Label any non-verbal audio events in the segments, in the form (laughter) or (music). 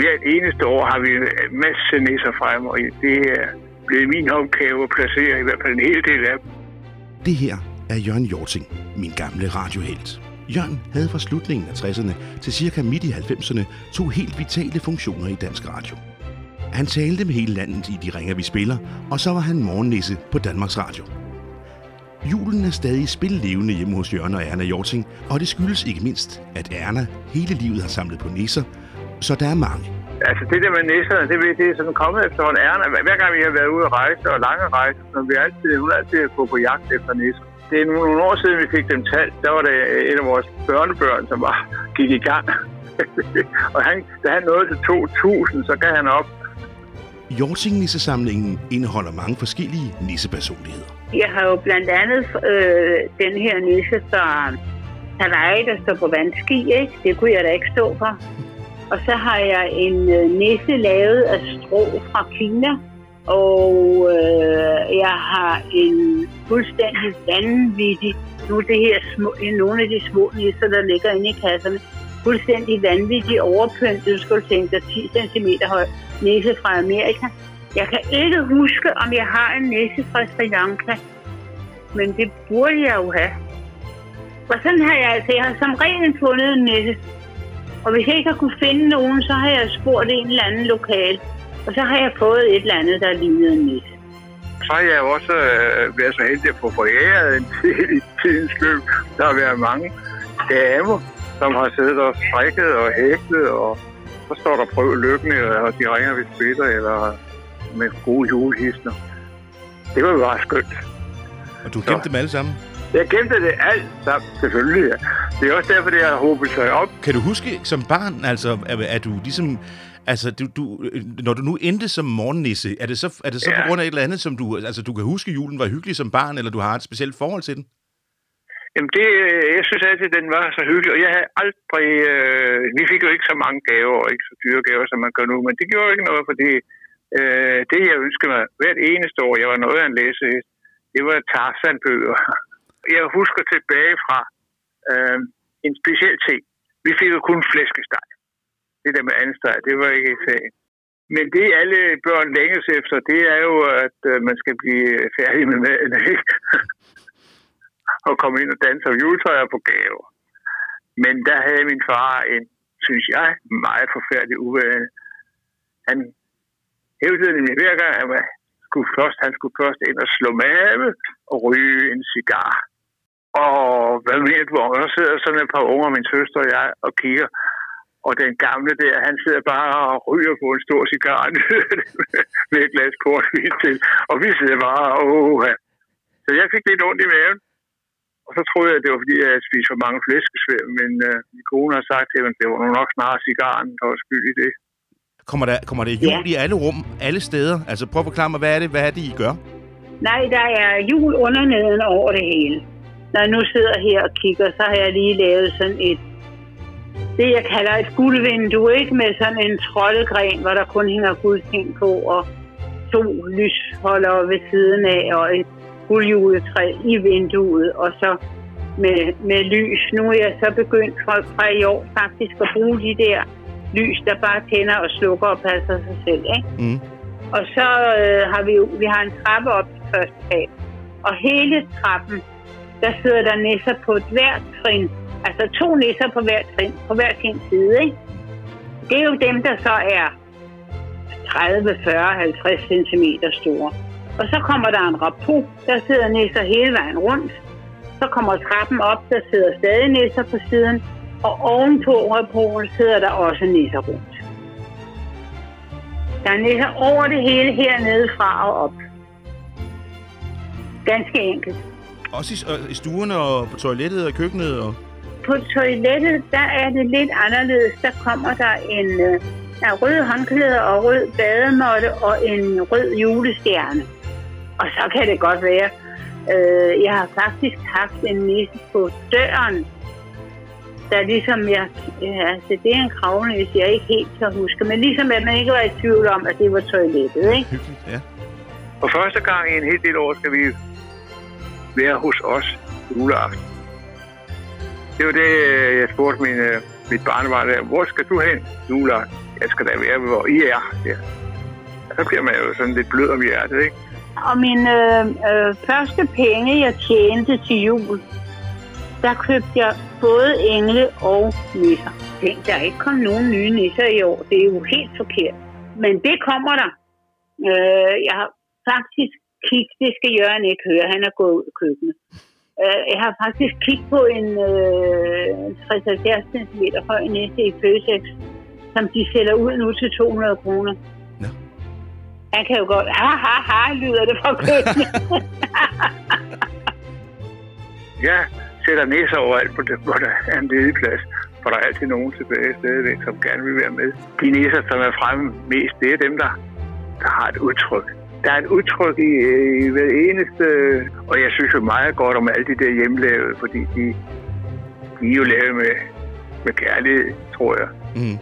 hvert eneste år har vi en masse nisser frem, og det er blevet min opgave at placere i hvert fald en hel del af dem. Det her er Jørgen Jorting, min gamle radiohelt. Jørgen havde fra slutningen af 60'erne til cirka midt i 90'erne to helt vitale funktioner i dansk radio. Han talte med hele landet i De Ringer, vi spiller, og så var han morgennisse på Danmarks Radio. Julen er stadig spillevende hjemme hos Jørgen og Erna Jorting, og det skyldes ikke mindst, at Erna hele livet har samlet på nisser, så der er mange. Altså det der med nisserne, det, det er sådan kommet efter en ærne. Hver gang vi har været ude at rejse og lange rejser, så vi altid, hun altid på, på jagt efter nisser. Det er nogle år siden, vi fik dem talt. Der var det en af vores børnebørn, som var, gik i gang. (laughs) og han, da han nåede til 2000, så gav han op. Jorting-nissesamlingen indeholder mange forskellige nissepersonligheder. Jeg har jo blandt andet øh, den her nisse fra Hawaii, der står på vandski. Ikke? Det kunne jeg da ikke stå for. Og så har jeg en øh, nisse lavet af strå fra Kina. Og øh, jeg har en fuldstændig vanvittig, nu det her små, nogle af de små nisser, der ligger inde i kasserne, fuldstændig vanvittig overpyntet, skulle tænke dig 10 cm høj nisse fra Amerika. Jeg kan ikke huske, om jeg har en næse fra Sri Lanka, men det burde jeg jo have. Og sådan har jeg altså, jeg har som regel fundet en næse. Og hvis jeg ikke har kunne finde nogen, så har jeg spurgt en eller anden lokal. Og så har jeg fået et eller andet, der lignede en næse. Så har jeg også øh, været så heldig at få foræret en (laughs) tid i tidens løb. Der har været mange damer, som har siddet og strikket og hæklet, og så står der prøv lykken, og de ringer, vi spiller, eller med gode julehisner. Det var jo bare skønt. Og du gemte dem alle sammen? Jeg gemte det alt sammen, selvfølgelig. Det er også derfor, det har håbet sig op. Kan du huske som barn, altså, er, er du ligesom... Altså, du, du, når du nu endte som morgennisse, er det så, er det så ja. på grund af et eller andet, som du... Altså, du kan huske, julen var hyggelig som barn, eller du har et specielt forhold til den? Jamen, det, jeg synes altid, den var så hyggelig, og jeg havde aldrig... Øh, vi fik jo ikke så mange gaver, og ikke så dyre gaver, som man gør nu, men det gjorde ikke noget, fordi øh, det, jeg ønskede mig hvert eneste år, jeg var noget af en læse, det var Tarzan-bøger. Jeg husker tilbage fra øh, en speciel ting. Vi fik jo kun flæskesteg. Det der med andesteg, det var ikke sagen. Men det alle børn længes efter, det er jo, at øh, man skal blive færdig med maden, ikke? (laughs) og komme ind og danse og juletøjer på gaver. Men der havde min far en, synes jeg, meget forfærdelig uvane. Han hævdede nemlig hver gang, at han skulle først, han skulle først ind og slå mave og ryge en cigar. Og hvad mener du? Og så sidder sådan et par unger, min søster og jeg, og kigger. Og den gamle der, han sidder bare og ryger på en stor cigar (laughs) med et glas portvin til. Og vi sidder bare, åh. Så jeg fik lidt ondt i maven. Og så troede jeg, at det var fordi, jeg havde spist for mange flæskesvær, men øh, min kone har sagt til mig, at det var nok snart cigaren, der var skyld i det. Kommer der, kommer der jul ja. i alle rum, alle steder? Altså prøv at forklare mig, hvad er det, hvad er det I gør? Nej, der er jul under neden over det hele. Når jeg nu sidder her og kigger, så har jeg lige lavet sådan et, det jeg kalder et guldvindue, ikke? Med sådan en troldegren, hvor der kun hænger guldting på, og to lysholder ved siden af, og et guldjuletræ i vinduet, og så med, med lys. Nu er jeg så begyndt fra, fra i år faktisk at bruge de der lys, der bare tænder og slukker og passer sig selv. Ikke? Mm. Og så øh, har vi jo vi har en trappe op til første sal. Og hele trappen, der sidder der nisser på et hvert trin. Altså to nisser på hver trin, på hver sin side. Ikke? Det er jo dem, der så er 30, 40, 50 cm store. Og så kommer der en rapport, der sidder nisser hele vejen rundt. Så kommer trappen op, der sidder stadig nisser på siden. Og ovenpå rapporten sidder der også nisser rundt. Der er nisser over det hele hernede fra og op. Ganske enkelt. Også i, i stuerne og på toilettet og køkkenet? Og... På toilettet, der er det lidt anderledes. Der kommer der en øh, der rød håndklæder og rød bademåtte og en rød julestjerne. Og så kan det godt være, øh, jeg har faktisk haft en nisse på døren, der ligesom jeg, ja, altså det er en kravnæs, jeg ikke helt kan huske, men ligesom at man ikke var i tvivl om, at det var toilettet, ikke? Hyggeligt, ja. Og første gang i en helt del år skal vi være hos os juleaften. Det var det, øh, jeg spurgte min øh, mit barnebarn der, hvor skal du hen, juleaften? Jeg skal da være, hvor I er. Ja. Så bliver man jo sådan lidt blød om hjertet, ikke? Og min øh, øh, første penge, jeg tjente til jul, der købte jeg både engle og nisser. Tænk, der er ikke kommet nogen nye nisser i år. Det er jo helt forkert. Men det kommer der. Øh, jeg har faktisk kigget, det skal Jørgen ikke høre, han er gået ud i køkkenet. Øh, jeg har faktisk kigget på en øh, 60-70 cm høj nisse i Føtex, som de sælger ud nu til 200 kroner. Nå. Han kan jo godt, ha ha ha, lyder det fra køkkenet. (laughs) Jeg sætter næser overalt, på det, hvor der er en ledig plads. For der er altid nogen tilbage stadigvæk, som gerne vil være med. De næser, som er fremme mest, det er dem, der, der har et udtryk. Der er et udtryk i, i hver eneste, og jeg synes jo meget godt om alle de der hjemmelavede, fordi de, de er jo lavet med, med kærlighed, tror jeg. Mm.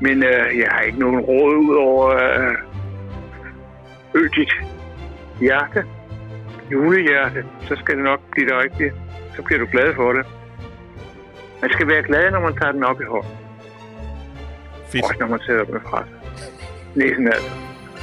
Men øh, jeg har ikke nogen råd ud over øh, øg dit hjerte, julehjerte, så skal det nok blive det rigtige. Så bliver du glad for det. Man skal være glad, når man tager den op i hånden. Fedt. Også når man sætter den fra sig. Næsen altså.